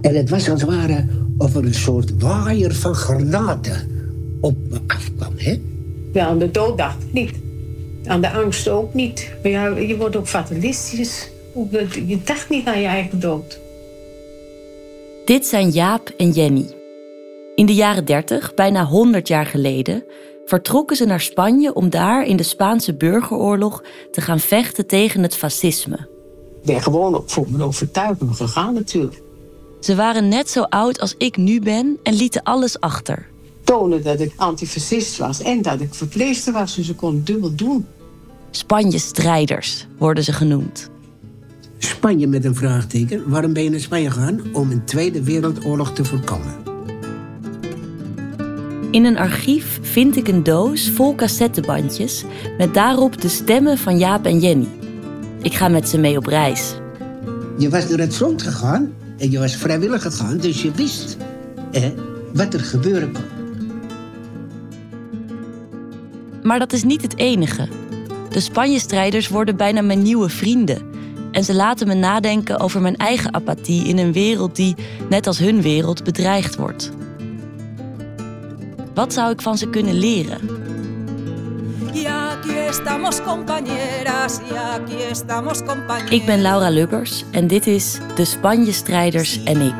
En het was als het ware of er een soort waaier van granaten op me afkwam, hè? Ja, aan de dood dacht ik niet. Aan de angst ook niet. Maar ja, je wordt ook fatalistisch. Je dacht niet aan je eigen dood. Dit zijn Jaap en Jenny. In de jaren 30, bijna 100 jaar geleden, vertrokken ze naar Spanje om daar in de Spaanse burgeroorlog te gaan vechten tegen het fascisme. Ik ben gewoon voor mijn overtuiging gegaan natuurlijk. Ze waren net zo oud als ik nu ben en lieten alles achter. Tonen dat ik antifascist was en dat ik verpleegster was, dus ik kon het dubbel doen. Spanje-strijders worden ze genoemd. Spanje met een vraagteken. Waarom ben je naar Spanje gegaan? Om een Tweede Wereldoorlog te voorkomen. In een archief vind ik een doos vol cassettebandjes met daarop de stemmen van Jaap en Jenny. Ik ga met ze mee op reis. Je was naar het front gegaan en je was vrijwillig gegaan, dus je wist wat er gebeuren kon. Maar dat is niet het enige. De Spanje-strijders worden bijna mijn nieuwe vrienden. En ze laten me nadenken over mijn eigen apathie in een wereld die, net als hun wereld, bedreigd wordt. Wat zou ik van ze kunnen leren? Ik ben Laura Lubbers en dit is De Spanje-strijders en ik.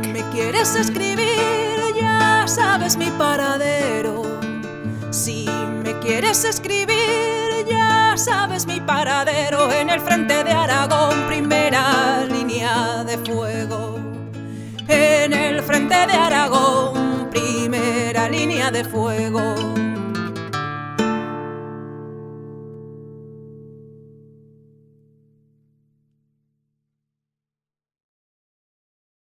Si me quieres escribir, ya sabes mi paradero en el frente de Aragón, primera línea de fuego. En el frente de Aragón, primera línea de fuego.